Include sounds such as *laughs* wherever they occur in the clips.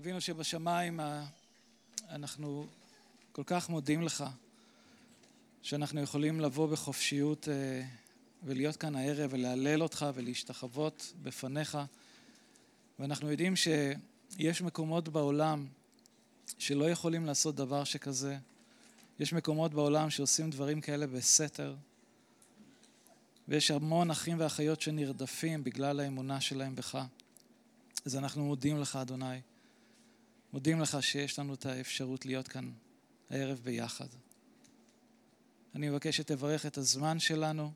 אבינו שבשמיים, אנחנו כל כך מודים לך שאנחנו יכולים לבוא בחופשיות אה, ולהיות כאן הערב ולהלל אותך ולהשתחוות בפניך ואנחנו יודעים שיש מקומות בעולם שלא יכולים לעשות דבר שכזה יש מקומות בעולם שעושים דברים כאלה בסתר ויש המון אחים ואחיות שנרדפים בגלל האמונה שלהם בך. אז אנחנו מודים לך, אדוני. מודים לך שיש לנו את האפשרות להיות כאן הערב ביחד. אני מבקש שתברך את הזמן שלנו,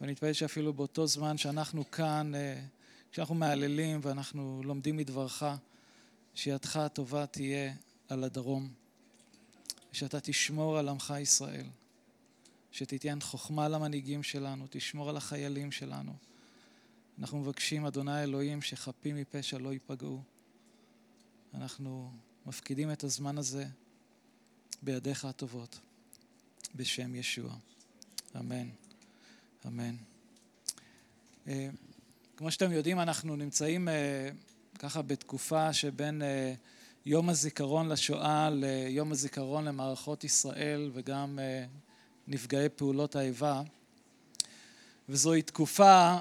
ואני אתפלל שאפילו באותו זמן שאנחנו כאן, אה, כשאנחנו מהללים ואנחנו לומדים מדברך, שידך הטובה תהיה על הדרום, ושאתה תשמור על עמך ישראל, שתיתן חוכמה למנהיגים שלנו, תשמור על החיילים שלנו. אנחנו מבקשים, אדוני אלוהים, שחפים מפשע לא ייפגעו. אנחנו מפקידים את הזמן הזה בידיך הטובות, בשם ישוע. אמן. אמן. אה, כמו שאתם יודעים, אנחנו נמצאים אה, ככה בתקופה שבין אה, יום הזיכרון לשואה ליום הזיכרון למערכות ישראל וגם נפגעי פעולות האיבה. וזוהי תקופה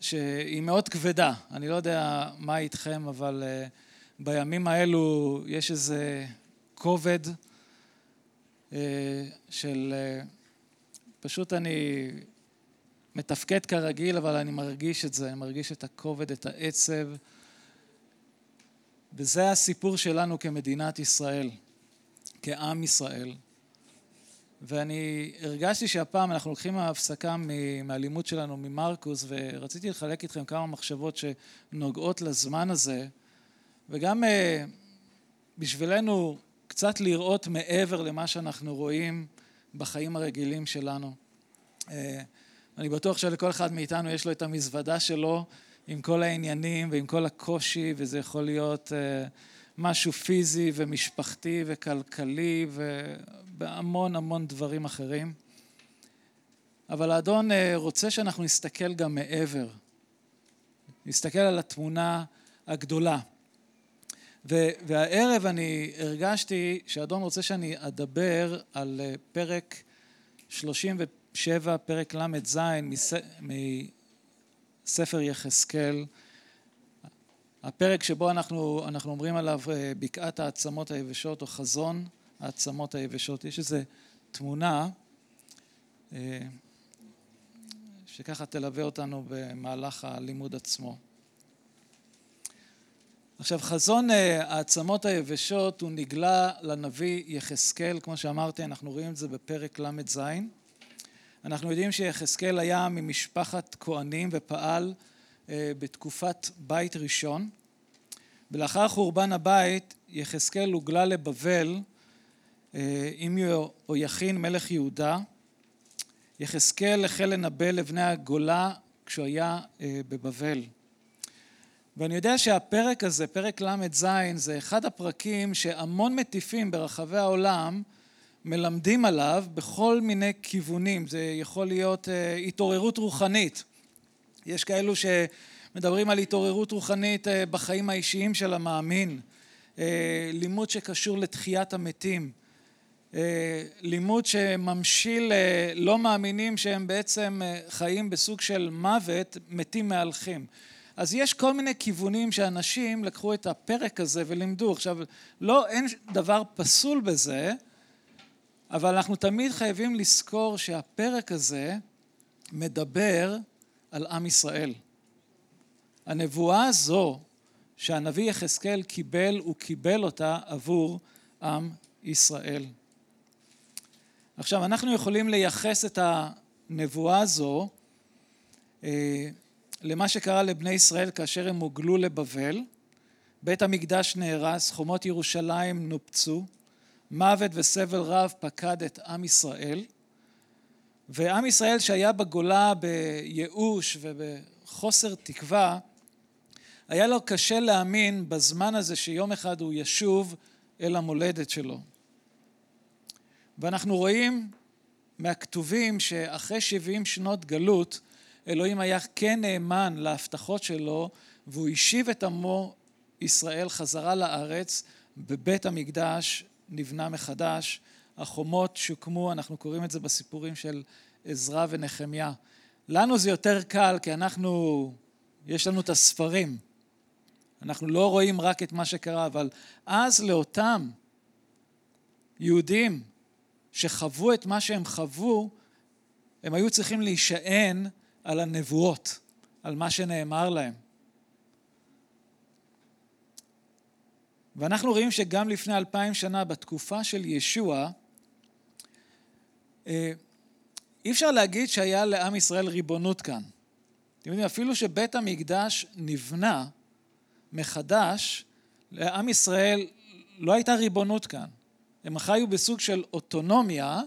שהיא מאוד כבדה. אני לא יודע מה איתכם, אבל uh, בימים האלו יש איזה כובד uh, של... Uh, פשוט אני מתפקד כרגיל, אבל אני מרגיש את זה, אני מרגיש את הכובד, את העצב. וזה הסיפור שלנו כמדינת ישראל, כעם ישראל. ואני הרגשתי שהפעם אנחנו לוקחים הפסקה מהלימוד שלנו ממרקוס ורציתי לחלק איתכם כמה מחשבות שנוגעות לזמן הזה וגם אה, בשבילנו קצת לראות מעבר למה שאנחנו רואים בחיים הרגילים שלנו. אה, אני בטוח שלכל אחד מאיתנו יש לו את המזוודה שלו עם כל העניינים ועם כל הקושי וזה יכול להיות אה, משהו פיזי ומשפחתי וכלכלי ובהמון המון דברים אחרים. אבל האדון רוצה שאנחנו נסתכל גם מעבר, נסתכל על התמונה הגדולה. והערב אני הרגשתי שהאדון רוצה שאני אדבר על אה, פרק 37, פרק ל"ז מספר יחזקאל. הפרק שבו אנחנו, אנחנו אומרים עליו אה, בקעת העצמות היבשות או חזון העצמות היבשות, יש איזו תמונה אה, שככה תלווה אותנו במהלך הלימוד עצמו. עכשיו חזון אה, העצמות היבשות הוא נגלה לנביא יחזקאל, כמו שאמרתי אנחנו רואים את זה בפרק ל"ז. אנחנו יודעים שיחזקאל היה ממשפחת כהנים ופעל אה, בתקופת בית ראשון. ולאחר חורבן הבית יחזקאל הוגלה לבבל אה, עם יהויכין מלך יהודה. יחזקאל החל לנבא לבני הגולה כשהוא היה בבבל ואני יודע שהפרק הזה, פרק ל"ז, זה אחד הפרקים שהמון מטיפים ברחבי העולם מלמדים עליו בכל מיני כיוונים. זה יכול להיות התעוררות רוחנית. יש כאלו שמדברים על התעוררות רוחנית אה, בחיים האישיים של המאמין, אה, לימוד שקשור לתחיית המתים, אה, לימוד שממשיל לא מאמינים שהם בעצם חיים בסוג של מוות, מתים מהלכים. אז יש כל מיני כיוונים שאנשים לקחו את הפרק הזה ולימדו. עכשיו, לא, אין דבר פסול בזה, אבל אנחנו תמיד חייבים לזכור שהפרק הזה מדבר על עם ישראל. הנבואה הזו שהנביא יחזקאל קיבל, הוא קיבל אותה עבור עם ישראל. עכשיו, אנחנו יכולים לייחס את הנבואה הזו אה, למה שקרה לבני ישראל כאשר הם הוגלו לבבל. בית המקדש נהרס, חומות ירושלים נופצו, מוות וסבל רב פקד את עם ישראל. ועם ישראל שהיה בגולה בייאוש ובחוסר תקווה, היה לו קשה להאמין בזמן הזה שיום אחד הוא ישוב אל המולדת שלו. ואנחנו רואים מהכתובים שאחרי 70 שנות גלות, אלוהים היה כן נאמן להבטחות שלו, והוא השיב את עמו ישראל חזרה לארץ, בבית המקדש נבנה מחדש, החומות שוקמו, אנחנו קוראים את זה בסיפורים של עזרא ונחמיה. לנו זה יותר קל כי אנחנו, יש לנו את הספרים. אנחנו לא רואים רק את מה שקרה, אבל אז לאותם יהודים שחוו את מה שהם חוו, הם היו צריכים להישען על הנבואות, על מה שנאמר להם. ואנחנו רואים שגם לפני אלפיים שנה, בתקופה של ישוע, אה, אי אפשר להגיד שהיה לעם ישראל ריבונות כאן. אתם יודעים, אפילו שבית המקדש נבנה מחדש, לעם ישראל לא הייתה ריבונות כאן. הם חיו בסוג של אוטונומיה,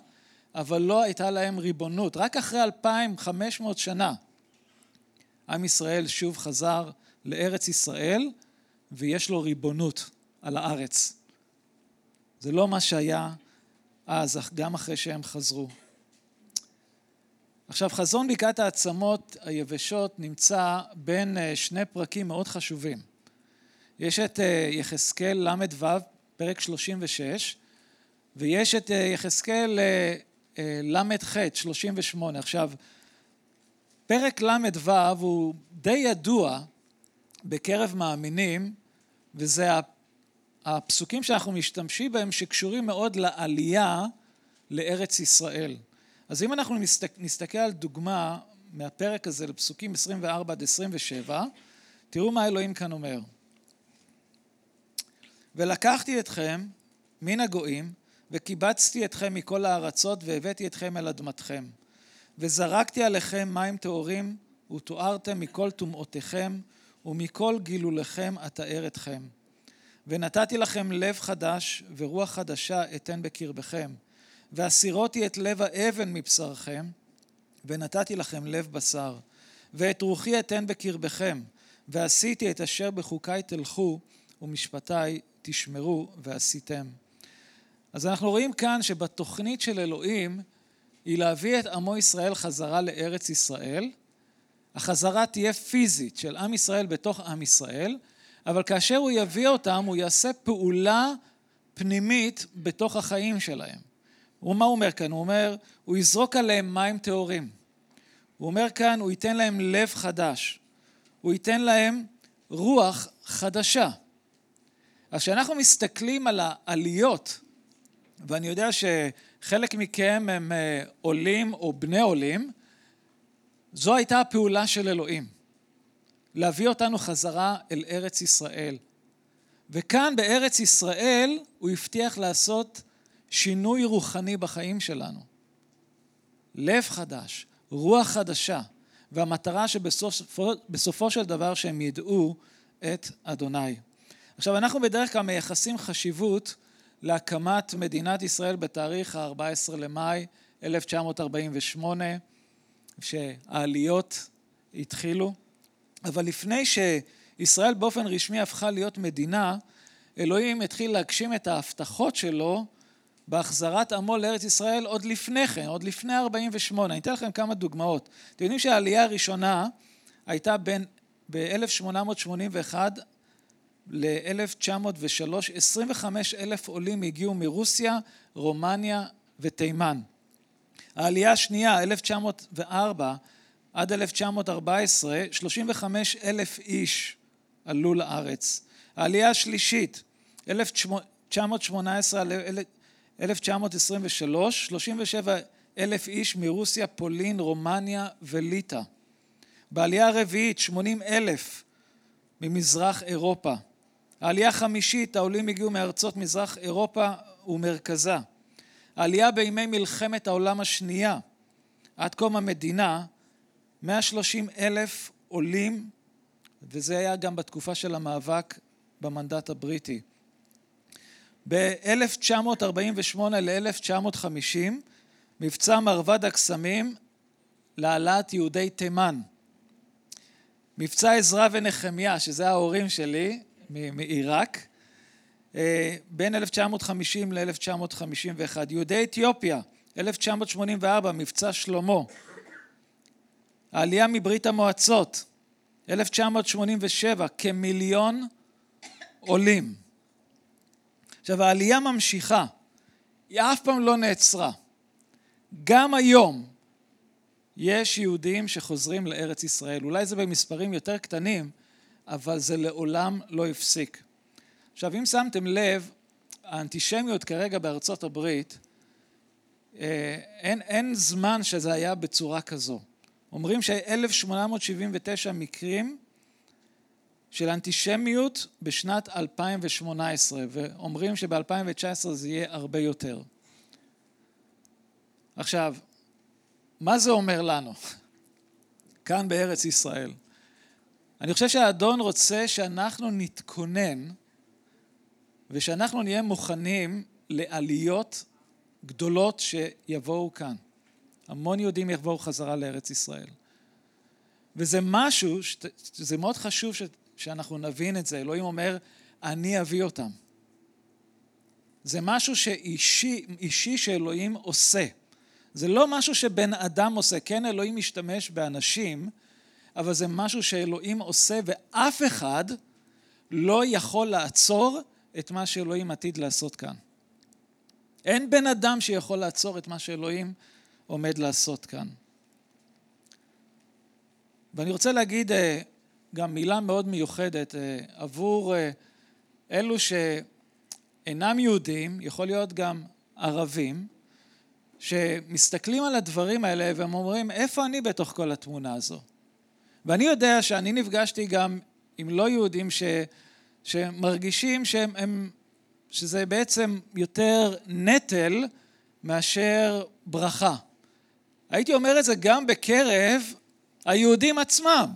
אבל לא הייתה להם ריבונות. רק אחרי 2,500 שנה עם ישראל שוב חזר לארץ ישראל ויש לו ריבונות על הארץ. זה לא מה שהיה אז, גם אחרי שהם חזרו. עכשיו, חזון בקעת העצמות היבשות נמצא בין אה, שני פרקים מאוד חשובים. יש את אה, יחזקאל ל"ו, פרק 36, ויש את אה, יחזקאל ל"ח, 38. עכשיו, פרק ל"ו הוא די ידוע בקרב מאמינים, וזה הפסוקים שאנחנו משתמשים בהם שקשורים מאוד לעלייה לארץ ישראל. אז אם אנחנו נסתכל על דוגמה מהפרק הזה לפסוקים 24 עד 27, תראו מה אלוהים כאן אומר. ולקחתי אתכם מן הגויים, וקיבצתי אתכם מכל הארצות, והבאתי אתכם אל אדמתכם. וזרקתי עליכם מים טהורים, ותוארתם מכל טומאותיכם, ומכל גילוליכם אתאר אתכם. ונתתי לכם לב חדש, ורוח חדשה אתן בקרבכם. והסירותי את לב האבן מבשרכם, ונתתי לכם לב בשר. ואת רוחי אתן בקרבכם, ועשיתי את אשר בחוקיי תלכו, ומשפטיי תשמרו ועשיתם. אז אנחנו רואים כאן שבתוכנית של אלוהים היא להביא את עמו ישראל חזרה לארץ ישראל. החזרה תהיה פיזית של עם ישראל בתוך עם ישראל, אבל כאשר הוא יביא אותם הוא יעשה פעולה פנימית בתוך החיים שלהם. ומה הוא אומר כאן? הוא אומר, הוא יזרוק עליהם מים טהורים. הוא אומר כאן, הוא ייתן להם לב חדש. הוא ייתן להם רוח חדשה. אז כשאנחנו מסתכלים על העליות, ואני יודע שחלק מכם הם אה, עולים או בני עולים, זו הייתה הפעולה של אלוהים. להביא אותנו חזרה אל ארץ ישראל. וכאן בארץ ישראל הוא הבטיח לעשות שינוי רוחני בחיים שלנו. לב חדש, רוח חדשה, והמטרה שבסופו של דבר שהם ידעו את אדוני. עכשיו אנחנו בדרך כלל מייחסים חשיבות להקמת מדינת ישראל בתאריך ה-14 למאי 1948, שהעליות התחילו, אבל לפני שישראל באופן רשמי הפכה להיות מדינה, אלוהים התחיל להגשים את ההבטחות שלו בהחזרת עמו לארץ ישראל עוד לפני כן, עוד לפני 48. אני אתן לכם כמה דוגמאות. אתם יודעים שהעלייה הראשונה הייתה בין ב-1881 ל-1903, 25 אלף עולים הגיעו מרוסיה, רומניה ותימן. העלייה השנייה, 1904 עד 1914, 35 אלף איש עלו לארץ. העלייה השלישית, 1918 1923, 37 אלף איש מרוסיה, פולין, רומניה וליטא. בעלייה הרביעית, 80 אלף ממזרח אירופה. העלייה החמישית, העולים הגיעו מארצות מזרח אירופה ומרכזה. העלייה בימי מלחמת העולם השנייה, עד קום המדינה, 130 אלף עולים, וזה היה גם בתקופה של המאבק במנדט הבריטי. ב-1948 ל-1950 מבצע מרבד הקסמים להעלאת יהודי תימן. מבצע עזרא ונחמיה, שזה ההורים שלי מעיראק, אה, בין 1950 ל-1951. יהודי אתיופיה, 1984, מבצע שלמה. העלייה מברית המועצות, 1987, כמיליון עולים. עכשיו העלייה ממשיכה, היא אף פעם לא נעצרה. גם היום יש יהודים שחוזרים לארץ ישראל. אולי זה במספרים יותר קטנים, אבל זה לעולם לא הפסיק. עכשיו, אם שמתם לב, האנטישמיות כרגע בארצות הברית, אה, אין, אין זמן שזה היה בצורה כזו. אומרים ש-1879 מקרים של אנטישמיות בשנת 2018, ואומרים שב-2019 זה יהיה הרבה יותר. עכשיו, מה זה אומר לנו *laughs* כאן בארץ ישראל? אני חושב שהאדון רוצה שאנחנו נתכונן ושאנחנו נהיה מוכנים לעליות גדולות שיבואו כאן. המון יהודים יבואו חזרה לארץ ישראל. וזה משהו, זה מאוד חשוב ש, שאנחנו נבין את זה. אלוהים אומר, אני אביא אותם. זה משהו שאישי אישי שאלוהים עושה. זה לא משהו שבן אדם עושה. כן, אלוהים משתמש באנשים, אבל זה משהו שאלוהים עושה, ואף אחד לא יכול לעצור את מה שאלוהים עתיד לעשות כאן. אין בן אדם שיכול לעצור את מה שאלוהים עומד לעשות כאן. ואני רוצה להגיד אה, גם מילה מאוד מיוחדת אה, עבור אה, אלו שאינם יהודים, יכול להיות גם ערבים, שמסתכלים על הדברים האלה והם אומרים, איפה אני בתוך כל התמונה הזו? ואני יודע שאני נפגשתי גם עם לא יהודים ש, שמרגישים שהם, הם, שזה בעצם יותר נטל מאשר ברכה. הייתי אומר את זה גם בקרב היהודים עצמם,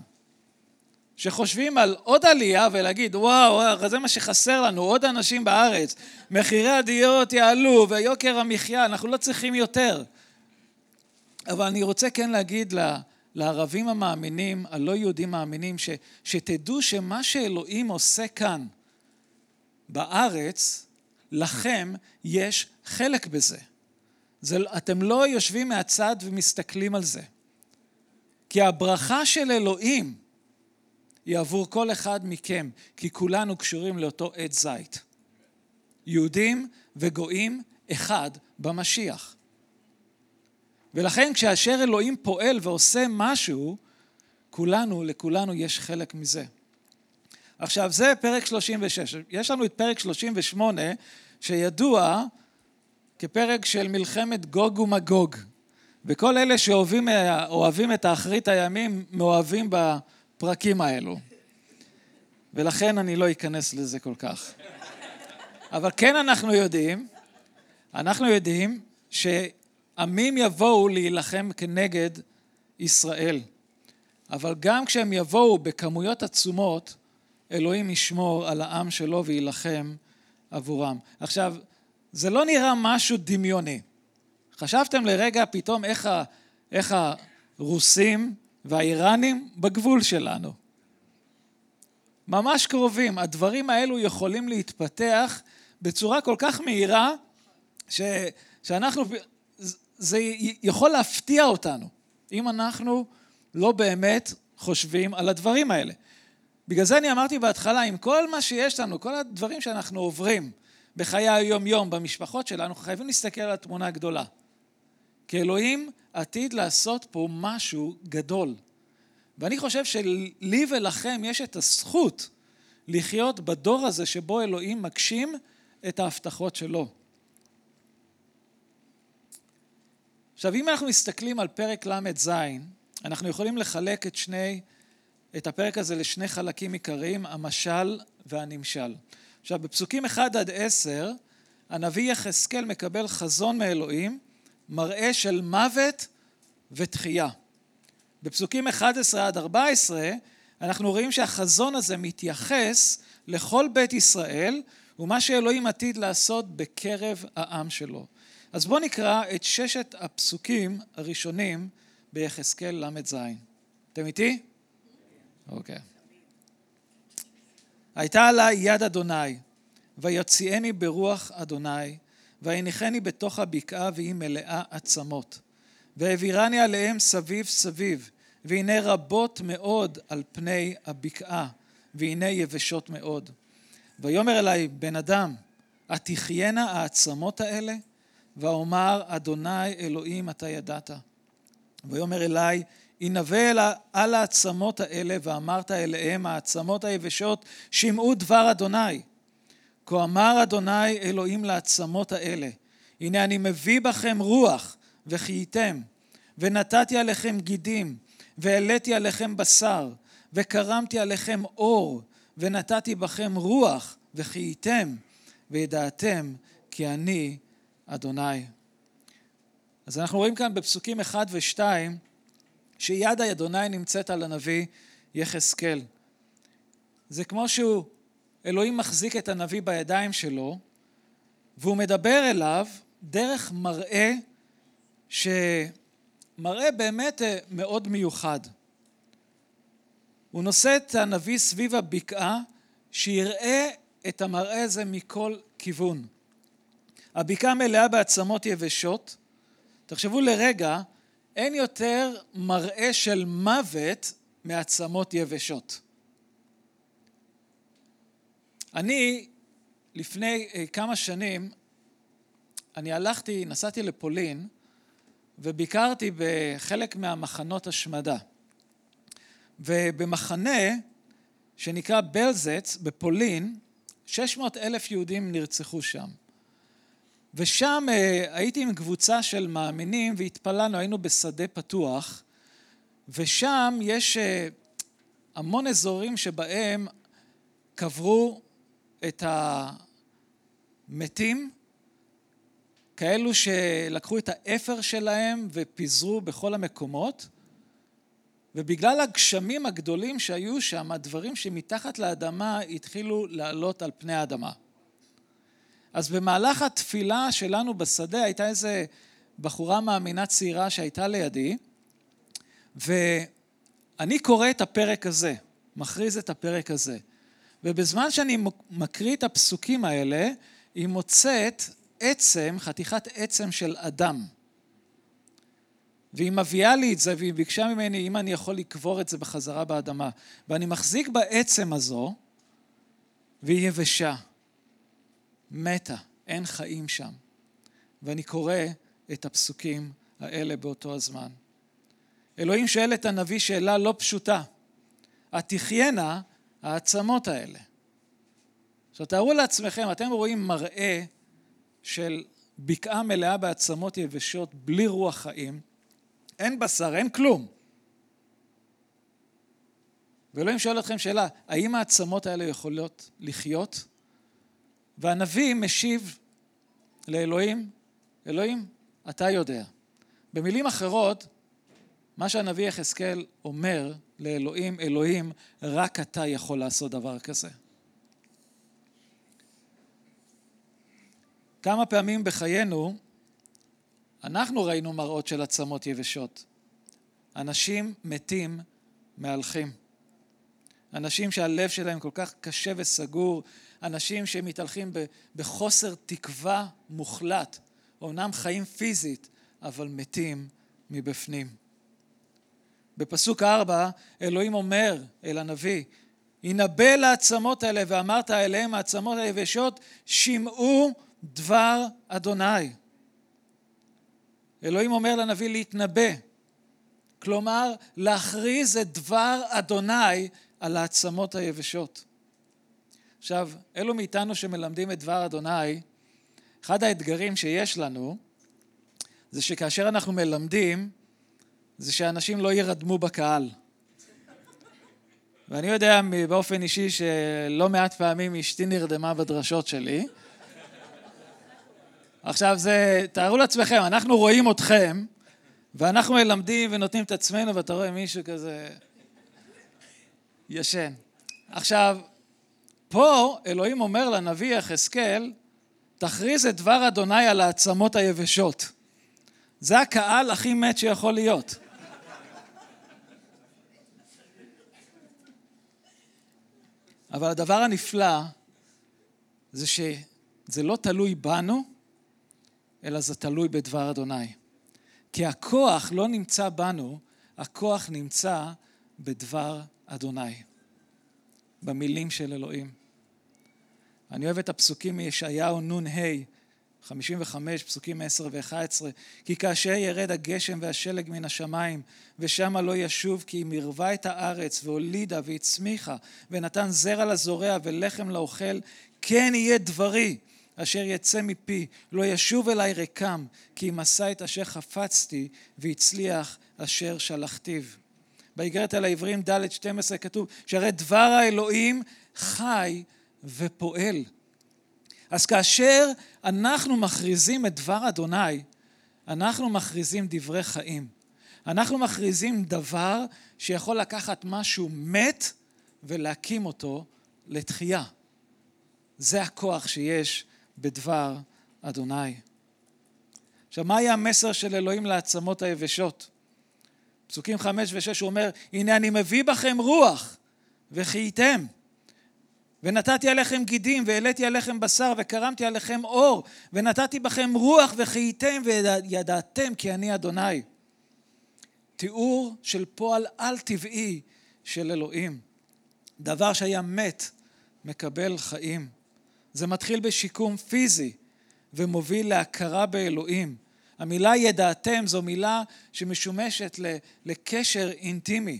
שחושבים על עוד עלייה ולהגיד, וואו, זה מה שחסר לנו, עוד אנשים בארץ, מחירי הדירות יעלו ויוקר המחיה, אנחנו לא צריכים יותר. אבל אני רוצה כן להגיד לערבים המאמינים, הלא יהודים מאמינים, ש, שתדעו שמה שאלוהים עושה כאן בארץ, לכם יש חלק בזה. זה, אתם לא יושבים מהצד ומסתכלים על זה. כי הברכה של אלוהים היא עבור כל אחד מכם, כי כולנו קשורים לאותו עץ זית. יהודים וגויים אחד במשיח. ולכן כשאשר אלוהים פועל ועושה משהו, כולנו, לכולנו יש חלק מזה. עכשיו זה פרק 36, יש לנו את פרק 38 שידוע כפרק של מלחמת גוג ומגוג. וכל אלה שאוהבים את האחרית הימים מאוהבים בפרקים האלו. ולכן אני לא אכנס לזה כל כך. אבל כן אנחנו יודעים, אנחנו יודעים שעמים יבואו להילחם כנגד ישראל. אבל גם כשהם יבואו בכמויות עצומות, אלוהים ישמור על העם שלו ויילחם עבורם. עכשיו, זה לא נראה משהו דמיוני. חשבתם לרגע פתאום איך, ה, איך הרוסים והאיראנים בגבול שלנו. ממש קרובים. הדברים האלו יכולים להתפתח בצורה כל כך מהירה, ש, שאנחנו, זה יכול להפתיע אותנו, אם אנחנו לא באמת חושבים על הדברים האלה. בגלל זה אני אמרתי בהתחלה, עם כל מה שיש לנו, כל הדברים שאנחנו עוברים בחיי היום-יום, במשפחות שלנו, חייבים להסתכל על התמונה הגדולה. כי אלוהים עתיד לעשות פה משהו גדול. ואני חושב שלי ולכם יש את הזכות לחיות בדור הזה שבו אלוהים מגשים את ההבטחות שלו. עכשיו, אם אנחנו מסתכלים על פרק ל"ז, אנחנו יכולים לחלק את שני את הפרק הזה לשני חלקים עיקריים, המשל והנמשל. עכשיו, בפסוקים 1 עד 10, הנביא יחזקאל מקבל חזון מאלוהים, מראה של מוות ותחייה. בפסוקים 11 עד 14, אנחנו רואים שהחזון הזה מתייחס לכל בית ישראל, ומה שאלוהים עתיד לעשות בקרב העם שלו. אז בואו נקרא את ששת הפסוקים הראשונים ביחזקאל ל"ז. אתם איתי? אוקיי. הייתה עליי יד אדוני, ויוציאני ברוח אדוני, ויניחני בתוך הבקעה והיא מלאה עצמות. והעבירני עליהם סביב סביב, והנה רבות מאוד על פני הבקעה, והנה יבשות מאוד. ויאמר אליי, בן אדם, התחיינה העצמות האלה? ואומר, אדוני אלוהים אתה ידעת. ויאמר אליי, הנבא על העצמות האלה, ואמרת אליהם, העצמות היבשות, שמעו דבר אדוני. כה אמר אדוני אלוהים לעצמות האלה, הנה אני מביא בכם רוח, וחייתם, ונתתי עליכם גידים, והעליתי עליכם בשר, וקרמתי עליכם אור, ונתתי בכם רוח, וחייתם, וידעתם כי אני אדוני. אז אנחנו רואים כאן בפסוקים 1 ו-2 שיד אדוני נמצאת על הנביא יחזקאל. זה כמו שהוא, אלוהים מחזיק את הנביא בידיים שלו, והוא מדבר אליו דרך מראה שמראה באמת אה, מאוד מיוחד. הוא נושא את הנביא סביב הבקעה, שיראה את המראה הזה מכל כיוון. הבקעה מלאה בעצמות יבשות. תחשבו לרגע, אין יותר מראה של מוות מעצמות יבשות. אני, לפני אה, כמה שנים, אני הלכתי, נסעתי לפולין וביקרתי בחלק מהמחנות השמדה. ובמחנה שנקרא בלזץ בפולין, 600 אלף יהודים נרצחו שם. ושם אה, הייתי עם קבוצה של מאמינים והתפללנו, היינו בשדה פתוח, ושם יש אה, המון אזורים שבהם קברו את המתים, כאלו שלקחו את האפר שלהם ופיזרו בכל המקומות, ובגלל הגשמים הגדולים שהיו שם, הדברים שמתחת לאדמה התחילו לעלות על פני האדמה. אז במהלך התפילה שלנו בשדה הייתה איזה בחורה מאמינה צעירה שהייתה לידי, ואני קורא את הפרק הזה, מכריז את הפרק הזה. ובזמן שאני מקריא את הפסוקים האלה, היא מוצאת עצם, חתיכת עצם של אדם. והיא מביאה לי את זה, והיא ביקשה ממני אם אני יכול לקבור את זה בחזרה באדמה. ואני מחזיק בעצם הזו, והיא יבשה. מתה, אין חיים שם. ואני קורא את הפסוקים האלה באותו הזמן. אלוהים שואל את הנביא שאלה לא פשוטה, התחיינה העצמות האלה? עכשיו תארו לעצמכם, אתם רואים מראה של בקעה מלאה בעצמות יבשות, בלי רוח חיים, אין בשר, אין כלום. ואלוהים שואל אתכם שאלה, האם העצמות האלה יכולות לחיות? והנביא משיב לאלוהים, אלוהים, אתה יודע. במילים אחרות, מה שהנביא יחזקאל אומר לאלוהים, אלוהים, רק אתה יכול לעשות דבר כזה. כמה פעמים בחיינו אנחנו ראינו מראות של עצמות יבשות. אנשים מתים מהלכים. אנשים שהלב שלהם כל כך קשה וסגור, אנשים שמתהלכים בחוסר תקווה מוחלט, אומנם חיים פיזית, אבל מתים מבפנים. בפסוק ארבע, אלוהים אומר אל הנביא, הנבא לעצמות האלה ואמרת אליהם העצמות היבשות, שמעו דבר אדוני. אלוהים אומר לנביא להתנבא, כלומר להכריז את דבר אדוני על העצמות היבשות. עכשיו, אלו מאיתנו שמלמדים את דבר אדוני, אחד האתגרים שיש לנו זה שכאשר אנחנו מלמדים, זה שאנשים לא ירדמו בקהל. ואני יודע באופן אישי שלא מעט פעמים אשתי נרדמה בדרשות שלי. עכשיו זה, תארו לעצמכם, אנחנו רואים אתכם, ואנחנו מלמדים ונותנים את עצמנו, ואתה רואה מישהו כזה ישן. עכשיו, פה אלוהים אומר לנביא יחזקאל, תכריז את דבר אדוני על העצמות היבשות. זה הקהל הכי מת שיכול להיות. אבל הדבר הנפלא זה שזה לא תלוי בנו, אלא זה תלוי בדבר אדוני. כי הכוח לא נמצא בנו, הכוח נמצא בדבר במילים של אלוהים. אני אוהב את הפסוקים מישעיהו נ"ה, 55, פסוקים 10 ו-11, כי כאשר ירד הגשם והשלג מן השמיים, ושמה לא ישוב, כי אם ירבה את הארץ, והולידה והצמיחה, ונתן זרע לזורע ולחם לאוכל, כן יהיה דברי, אשר יצא מפי, לא ישוב אליי ריקם, כי אם עשה את אשר חפצתי, והצליח אשר שלחתיו. באיגרת על העברים ד' 12 כתוב, שהרי דבר האלוהים חי ופועל. אז כאשר אנחנו מכריזים את דבר אדוני, אנחנו מכריזים דברי חיים. אנחנו מכריזים דבר שיכול לקחת משהו מת ולהקים אותו לתחייה. זה הכוח שיש בדבר אדוני. עכשיו, מה היה המסר של אלוהים לעצמות היבשות? פסוקים חמש ושש הוא אומר, הנה אני מביא בכם רוח וחייתם. ונתתי עליכם גידים, והעליתי עליכם בשר, וקרמתי עליכם אור, ונתתי בכם רוח, וחייתם, וידעתם כי אני אדוני. תיאור של פועל על-טבעי של אלוהים. דבר שהיה מת, מקבל חיים. זה מתחיל בשיקום פיזי, ומוביל להכרה באלוהים. המילה ידעתם זו מילה שמשומשת לקשר אינטימי,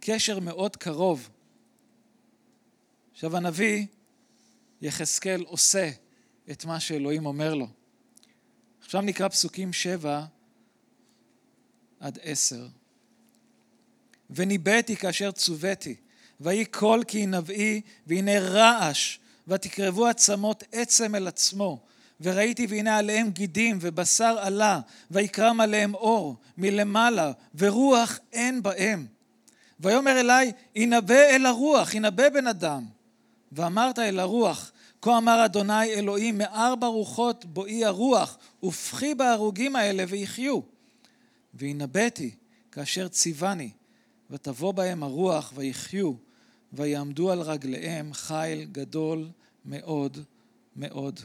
קשר מאוד קרוב. עכשיו הנביא יחזקאל עושה את מה שאלוהים אומר לו. עכשיו נקרא פסוקים שבע עד עשר. וניבאתי כאשר צוויתי, ויהי קול כי נבאי, והנה רעש, ותקרבו עצמות עצם אל עצמו. וראיתי והנה עליהם גידים, ובשר עלה, ויקרם עליהם אור, מלמעלה, ורוח אין בהם. ויאמר אלי, ינבא אל הרוח, ינבא בן אדם. ואמרת אל הרוח, כה אמר אדוני אלוהים, מארבע רוחות בואי הרוח, ופחי בהרוגים האלה ויחיו. והנבאתי כאשר ציווני, ותבוא בהם הרוח ויחיו, ויעמדו על רגליהם חיל גדול מאוד מאוד.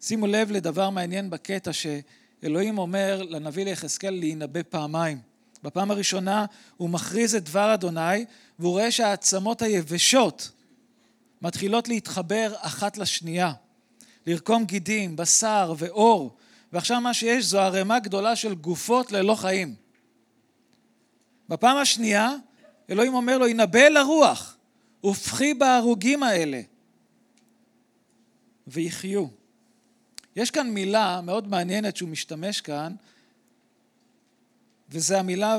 שימו לב לדבר מעניין בקטע שאלוהים אומר לנביא ליחזקאל להינבא פעמיים. בפעם הראשונה הוא מכריז את דבר אדוני והוא רואה שהעצמות היבשות מתחילות להתחבר אחת לשנייה, לרקום גידים, בשר ואור, ועכשיו מה שיש זו ערימה גדולה של גופות ללא חיים. בפעם השנייה אלוהים אומר לו, ינבא אל הרוח, ופחי בהרוגים האלה, ויחיו. יש כאן מילה מאוד מעניינת שהוא משתמש כאן, וזה המילה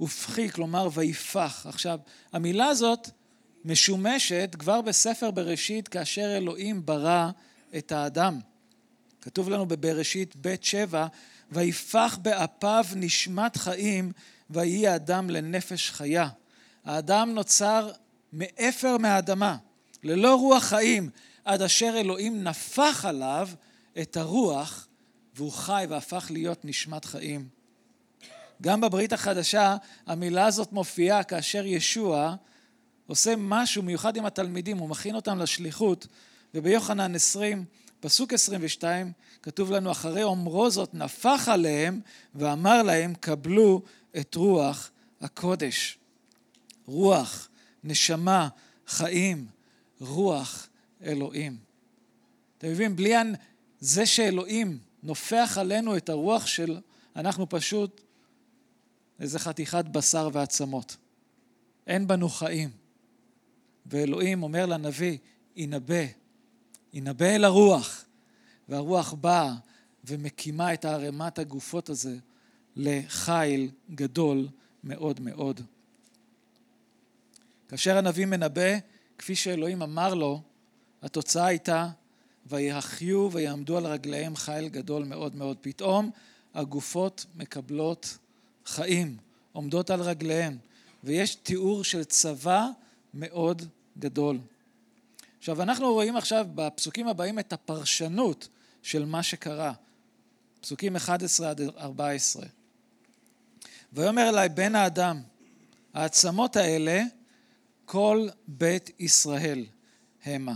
ופחי, כלומר ויפח. עכשיו, המילה הזאת משומשת כבר בספר בראשית כאשר אלוהים ברא את האדם. כתוב לנו בבראשית ב' שבע, ויפח באפיו נשמת חיים ויהי האדם לנפש חיה. האדם נוצר מאפר מהאדמה, ללא רוח חיים, עד אשר אלוהים נפח עליו את הרוח והוא חי והפך להיות נשמת חיים. גם בברית החדשה המילה הזאת מופיעה כאשר ישוע עושה משהו מיוחד עם התלמידים, הוא מכין אותם לשליחות, וביוחנן 20, פסוק 22, כתוב לנו, אחרי אומרו זאת נפח עליהם ואמר להם, קבלו את רוח הקודש. רוח, נשמה, חיים, רוח אלוהים. אתם מבינים? בלי זה שאלוהים נופח עלינו את הרוח של, אנחנו פשוט איזה חתיכת בשר ועצמות. אין בנו חיים. ואלוהים אומר לנביא, ינבא, ינבא אל הרוח, והרוח באה ומקימה את הערימת הגופות הזה לחיל גדול מאוד מאוד. כאשר הנביא מנבא, כפי שאלוהים אמר לו, התוצאה הייתה ויחיו ויעמדו על רגליהם חיל גדול מאוד מאוד. פתאום הגופות מקבלות חיים, עומדות על רגליהם, ויש תיאור של צבא מאוד גדול. עכשיו אנחנו רואים עכשיו בפסוקים הבאים את הפרשנות של מה שקרה. פסוקים 11 עד 14. ויאמר אליי בן האדם, העצמות האלה כל בית ישראל המה.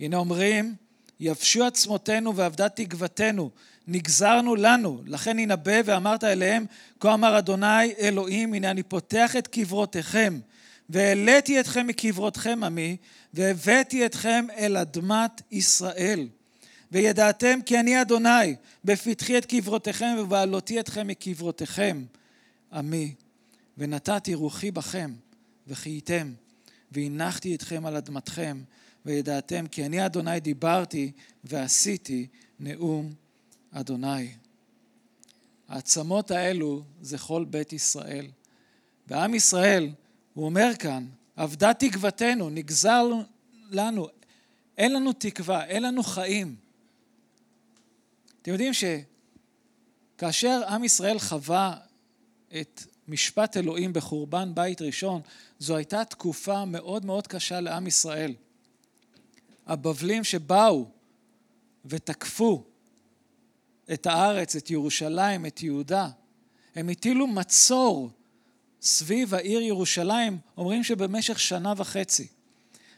הנה אומרים, יבשו עצמותינו ואבדה תקוותנו, נגזרנו לנו, לכן ינבא ואמרת אליהם, כה אמר אדוני אלוהים, הנה אני פותח את קברותיכם והעליתי אתכם מקברותכם עמי, והבאתי אתכם אל אדמת ישראל. וידעתם כי אני אדוני, בפתחי את קברותיכם ובעלותי אתכם מקברותיכם עמי. ונתתי רוחי בכם, וחייתם, והנחתי אתכם על אדמתכם, וידעתם כי אני אדוני דיברתי ועשיתי נאום אדוני. העצמות האלו זה כל בית ישראל. ועם ישראל, הוא אומר כאן, אבדה תקוותנו, נגזר לנו, אין לנו תקווה, אין לנו חיים. אתם יודעים שכאשר עם ישראל חווה את משפט אלוהים בחורבן בית ראשון, זו הייתה תקופה מאוד מאוד קשה לעם ישראל. הבבלים שבאו ותקפו את הארץ, את ירושלים, את יהודה, הם הטילו מצור סביב העיר ירושלים, אומרים שבמשך שנה וחצי.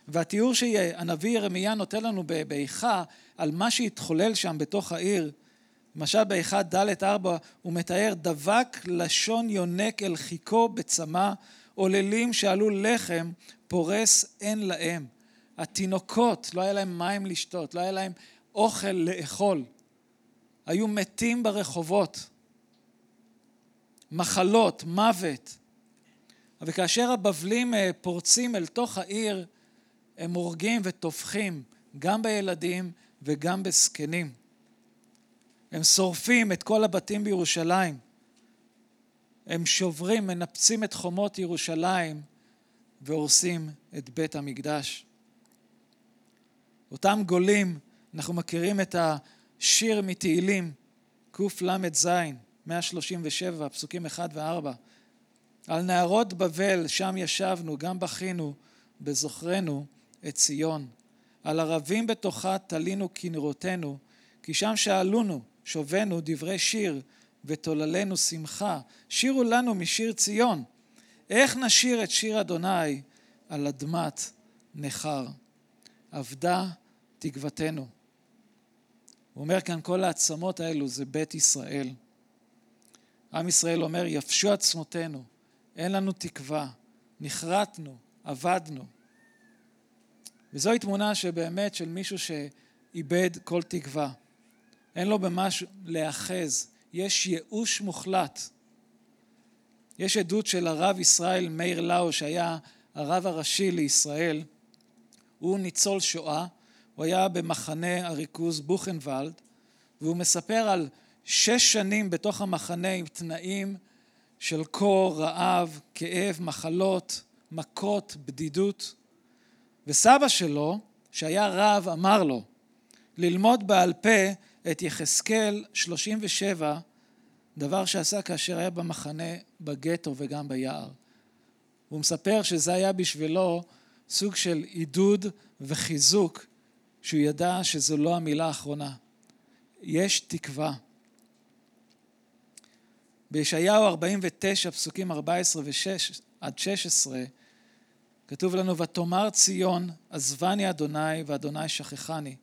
והתיאור שהנביא ירמיה נותן לנו באיכה על מה שהתחולל שם בתוך העיר, למשל באיכה ד' ארבע, הוא מתאר דבק לשון יונק אל חיכו בצמא, עוללים שעלו לחם, פורס אין להם. התינוקות, לא היה להם מים לשתות, לא היה להם אוכל לאכול. היו מתים ברחובות. מחלות, מוות. וכאשר הבבלים אה, פורצים אל תוך העיר, הם הורגים וטובחים גם בילדים וגם בזקנים. הם שורפים את כל הבתים בירושלים. הם שוברים, מנפצים את חומות ירושלים והורסים את בית המקדש. אותם גולים, אנחנו מכירים את השיר מתהילים, קל"ז, 137, פסוקים 1 ו-4. על נהרות בבל, שם ישבנו, גם בכינו, בזוכרנו את ציון. על ערבים בתוכה תלינו כנרותינו, כי שם שאלונו, שובנו דברי שיר, ותוללנו שמחה. שירו לנו משיר ציון. איך נשיר את שיר אדוני על אדמת נכר? אבדה תקוותנו. הוא אומר כאן, כל העצמות האלו זה בית ישראל. עם ישראל אומר, יפשו עצמותינו, אין לנו תקווה, נחרטנו, אבדנו. וזוהי תמונה שבאמת של מישהו שאיבד כל תקווה. אין לו במה להאחז, יש ייאוש מוחלט. יש עדות של הרב ישראל מאיר לאו, שהיה הרב הראשי לישראל. הוא ניצול שואה, הוא היה במחנה הריכוז בוכנוולד, והוא מספר על שש שנים בתוך המחנה עם תנאים של קור, רעב, כאב, מחלות, מכות, בדידות. וסבא שלו, שהיה רב, אמר לו ללמוד בעל פה את יחזקאל 37, דבר שעשה כאשר היה במחנה, בגטו וגם ביער. הוא מספר שזה היה בשבילו סוג של עידוד וחיזוק, שהוא ידע שזו לא המילה האחרונה. יש תקווה. בישעיהו 49, פסוקים 14 ו-6 עד 16, כתוב לנו, ותאמר ציון, עזבני אדוני, ואדוני שכחני.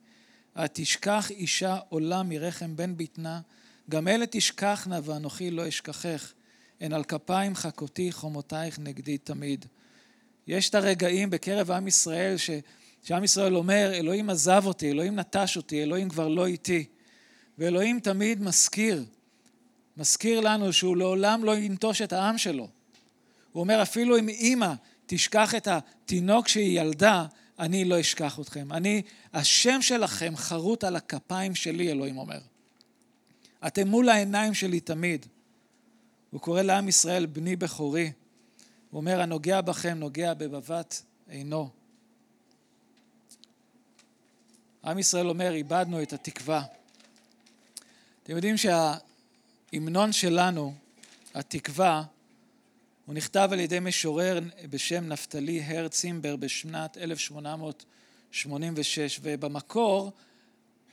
התשכח אישה עולה מרחם בן בטנה, גם אלה תשכחנה ואנוכי לא אשכחך. הן על כפיים חכותי חומותייך נגדי תמיד. יש את הרגעים בקרב עם ישראל ש... שעם ישראל אומר, אלוהים עזב אותי, אלוהים נטש אותי, אלוהים כבר לא איתי. ואלוהים תמיד מזכיר, מזכיר לנו שהוא לעולם לא ינטוש את העם שלו. הוא אומר, אפילו אם אימא תשכח את התינוק שהיא ילדה, אני לא אשכח אתכם. אני, השם שלכם חרוט על הכפיים שלי, אלוהים אומר. אתם מול העיניים שלי תמיד. הוא קורא לעם ישראל, בני בכורי. הוא אומר, הנוגע בכם נוגע בבבת עינו. עם ישראל אומר, איבדנו את התקווה. אתם יודעים שההמנון שלנו, התקווה, הוא נכתב על ידי משורר בשם נפתלי הר צימבר בשנת 1886, ובמקור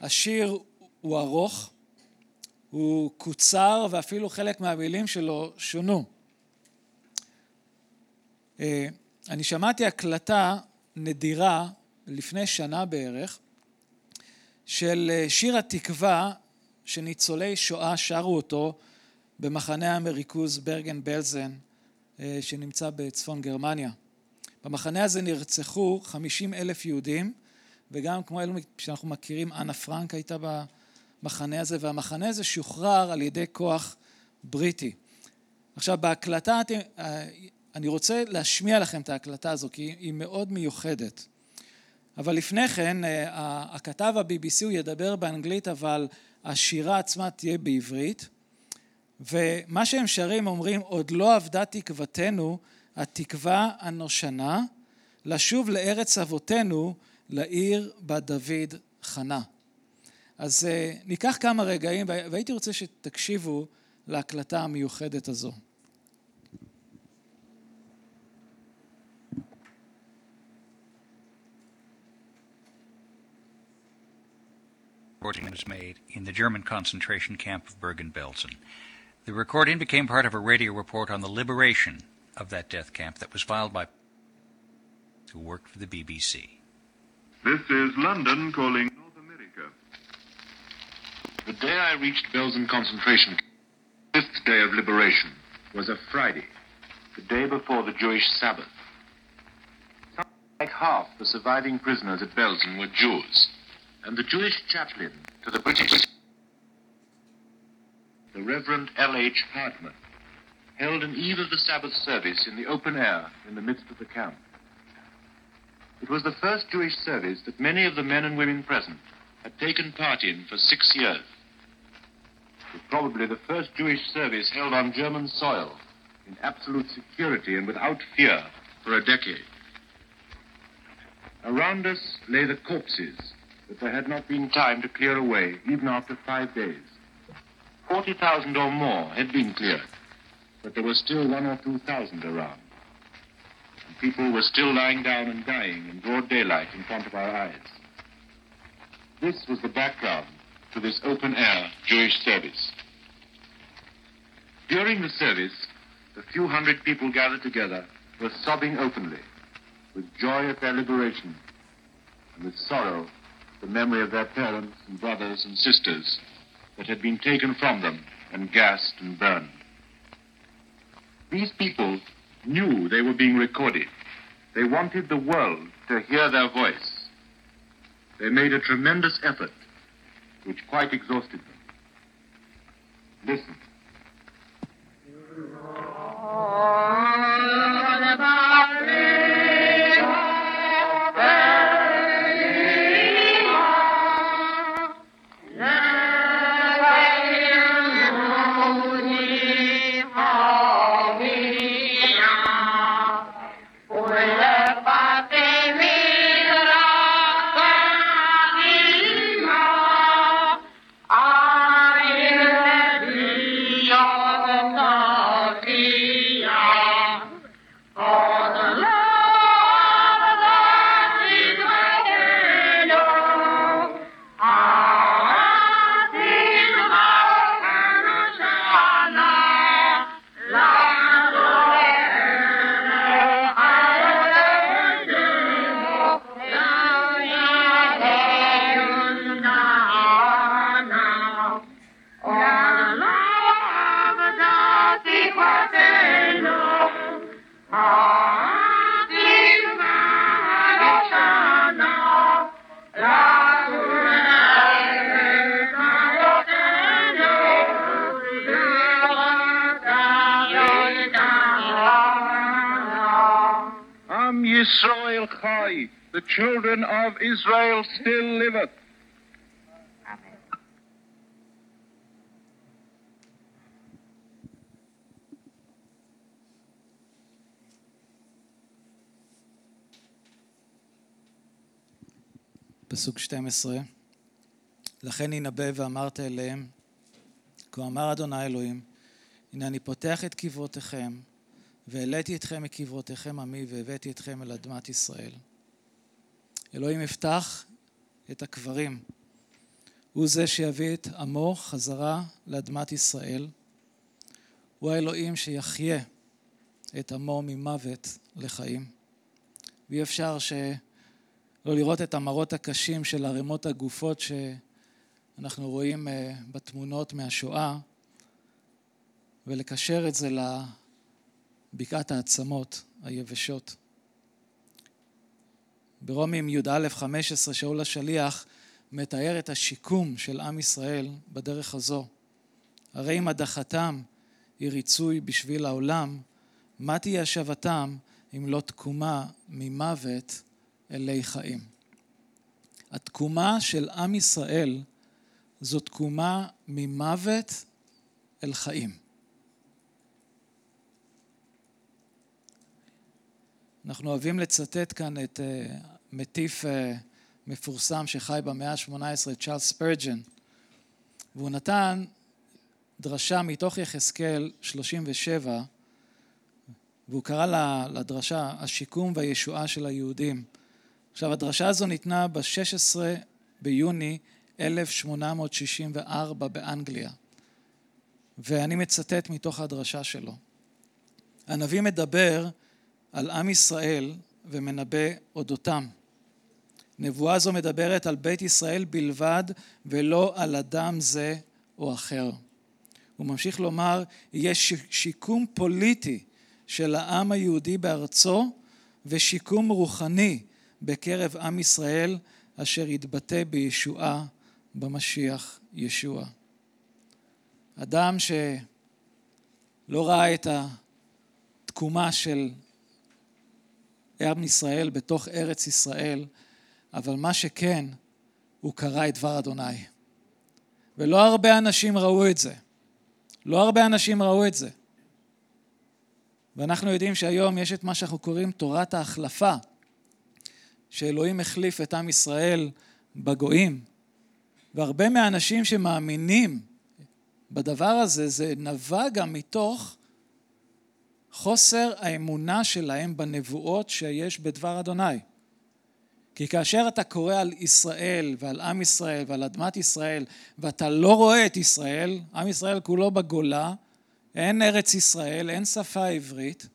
השיר הוא ארוך, הוא קוצר ואפילו חלק מהמילים שלו שונו. אה, אני שמעתי הקלטה נדירה לפני שנה בערך של אה, שיר התקווה שניצולי שואה שרו אותו במחנה המריכוז ברגן בלזן אה, שנמצא בצפון גרמניה. במחנה הזה נרצחו 50 אלף יהודים, וגם כמו אלו שאנחנו מכירים, אנה פרנק הייתה במחנה הזה, והמחנה הזה שוחרר על ידי כוח בריטי. עכשיו בהקלטה, אני רוצה להשמיע לכם את ההקלטה הזו, כי היא מאוד מיוחדת. אבל לפני כן, הכתב ה-BBC הוא ידבר באנגלית, אבל השירה עצמה תהיה בעברית. ומה שהם שרים אומרים, עוד לא אבדה תקוותנו, התקווה הנושנה, לשוב לארץ אבותינו, לעיר בה דוד חנה. אז ניקח כמה רגעים, והייתי רוצה שתקשיבו להקלטה המיוחדת הזו. Recording was made in the German concentration camp of Bergen-Belsen. The recording became part of a radio report on the liberation of that death camp that was filed by who worked for the BBC. This is London calling North America. The day I reached Belsen concentration camp, fifth day of liberation, was a Friday, the day before the Jewish Sabbath. Something like half the surviving prisoners at Belsen were Jews, and the Jewish chaplain to the British, the Reverend L.H. Hardman, held an eve of the Sabbath service in the open air in the midst of the camp. It was the first Jewish service that many of the men and women present had taken part in for six years. It was probably the first Jewish service held on German soil in absolute security and without fear for a decade. Around us lay the corpses that there had not been time to clear away even after five days. 40,000 or more had been cleared, but there were still one or two thousand around. And people were still lying down and dying in broad daylight in front of our eyes. This was the background to this open air Jewish service. During the service, the few hundred people gathered together were sobbing openly with joy at their liberation and with sorrow the memory of their parents and brothers and sisters that had been taken from them and gassed and burned. These people knew they were being recorded. They wanted the world to hear their voice. They made a tremendous effort, which quite exhausted them. Listen. Children of Israel still liveth. פסוק 12 לכן ינבא ואמרת אליהם כה אמר אדוני אלוהים הנה אני פותח את קברותיכם והעליתי אתכם מקברותיכם עמי והבאתי אתכם אל אדמת ישראל. אלוהים יפתח את הקברים. הוא זה שיביא את עמו חזרה לאדמת ישראל. הוא האלוהים שיחיה את עמו ממוות לחיים. ואי אפשר שלא לראות את המראות הקשים של ערימות הגופות שאנחנו רואים בתמונות מהשואה ולקשר את זה לבקעת העצמות היבשות. ברומים י"א 15 שאול השליח מתאר את השיקום של עם ישראל בדרך הזו. הרי אם הדחתם היא ריצוי בשביל העולם, מה תהיה השבתם אם לא תקומה ממוות אלי חיים? התקומה של עם ישראל זו תקומה ממוות אל חיים. אנחנו אוהבים לצטט כאן את uh, מטיף uh, מפורסם שחי במאה ה-18, צ'ארלס ספרג'ן, והוא נתן דרשה מתוך יחזקאל 37, והוא קרא לדרשה השיקום והישועה של היהודים. עכשיו, הדרשה הזו ניתנה ב-16 ביוני 1864 באנגליה, ואני מצטט מתוך הדרשה שלו. הנביא מדבר על עם ישראל ומנבא אודותם. נבואה זו מדברת על בית ישראל בלבד ולא על אדם זה או אחר. הוא ממשיך לומר, יש שיקום פוליטי של העם היהודי בארצו ושיקום רוחני בקרב עם ישראל אשר יתבטא בישועה במשיח ישוע. אדם שלא ראה את התקומה של עם ישראל בתוך ארץ ישראל, אבל מה שכן, הוא קרא את דבר אדוני. ולא הרבה אנשים ראו את זה. לא הרבה אנשים ראו את זה. ואנחנו יודעים שהיום יש את מה שאנחנו קוראים תורת ההחלפה, שאלוהים החליף את עם ישראל בגויים. והרבה מהאנשים שמאמינים בדבר הזה, זה נבע גם מתוך חוסר האמונה שלהם בנבואות שיש בדבר אדוני. כי כאשר אתה קורא על ישראל ועל עם ישראל ועל אדמת ישראל ואתה לא רואה את ישראל, עם ישראל כולו בגולה, אין ארץ ישראל, אין שפה עברית,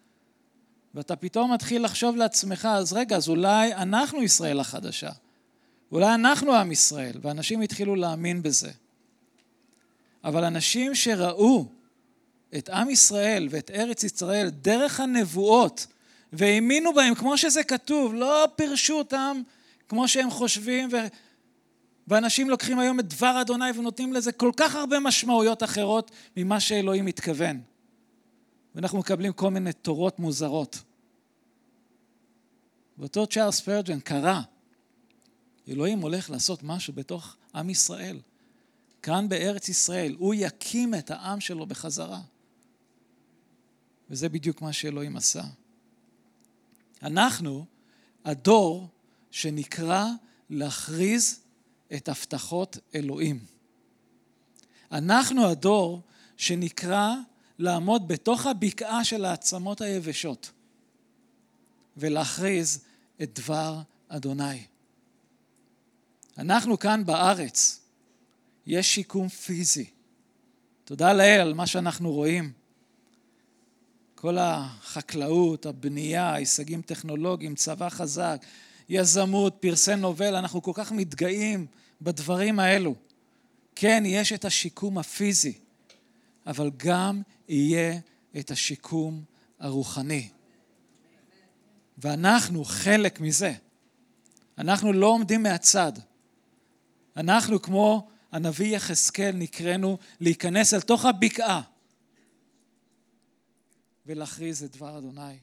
ואתה פתאום מתחיל לחשוב לעצמך, אז רגע, אז אולי אנחנו ישראל החדשה. אולי אנחנו עם ישראל, ואנשים התחילו להאמין בזה. אבל אנשים שראו את עם ישראל ואת ארץ ישראל דרך הנבואות והאמינו בהם כמו שזה כתוב, לא פירשו אותם כמו שהם חושבים ו... ואנשים לוקחים היום את דבר אדוני ונותנים לזה כל כך הרבה משמעויות אחרות ממה שאלוהים מתכוון. ואנחנו מקבלים כל מיני תורות מוזרות. ואותו צ'ארלס פרג'ן קרא, אלוהים הולך לעשות משהו בתוך עם ישראל. כאן בארץ ישראל, הוא יקים את העם שלו בחזרה. וזה בדיוק מה שאלוהים עשה. אנחנו הדור שנקרא להכריז את הבטחות אלוהים. אנחנו הדור שנקרא לעמוד בתוך הבקעה של העצמות היבשות ולהכריז את דבר אדוני. אנחנו כאן בארץ, יש שיקום פיזי. תודה לאל על מה שאנחנו רואים. כל החקלאות, הבנייה, ההישגים טכנולוגיים, צבא חזק, יזמות, פרסי נובל, אנחנו כל כך מתגאים בדברים האלו. כן, יש את השיקום הפיזי, אבל גם יהיה את השיקום הרוחני. ואנחנו חלק מזה. אנחנו לא עומדים מהצד. אנחנו, כמו הנביא יחזקאל, נקראנו להיכנס אל תוך הבקעה ולהכריז את דבר אדוני.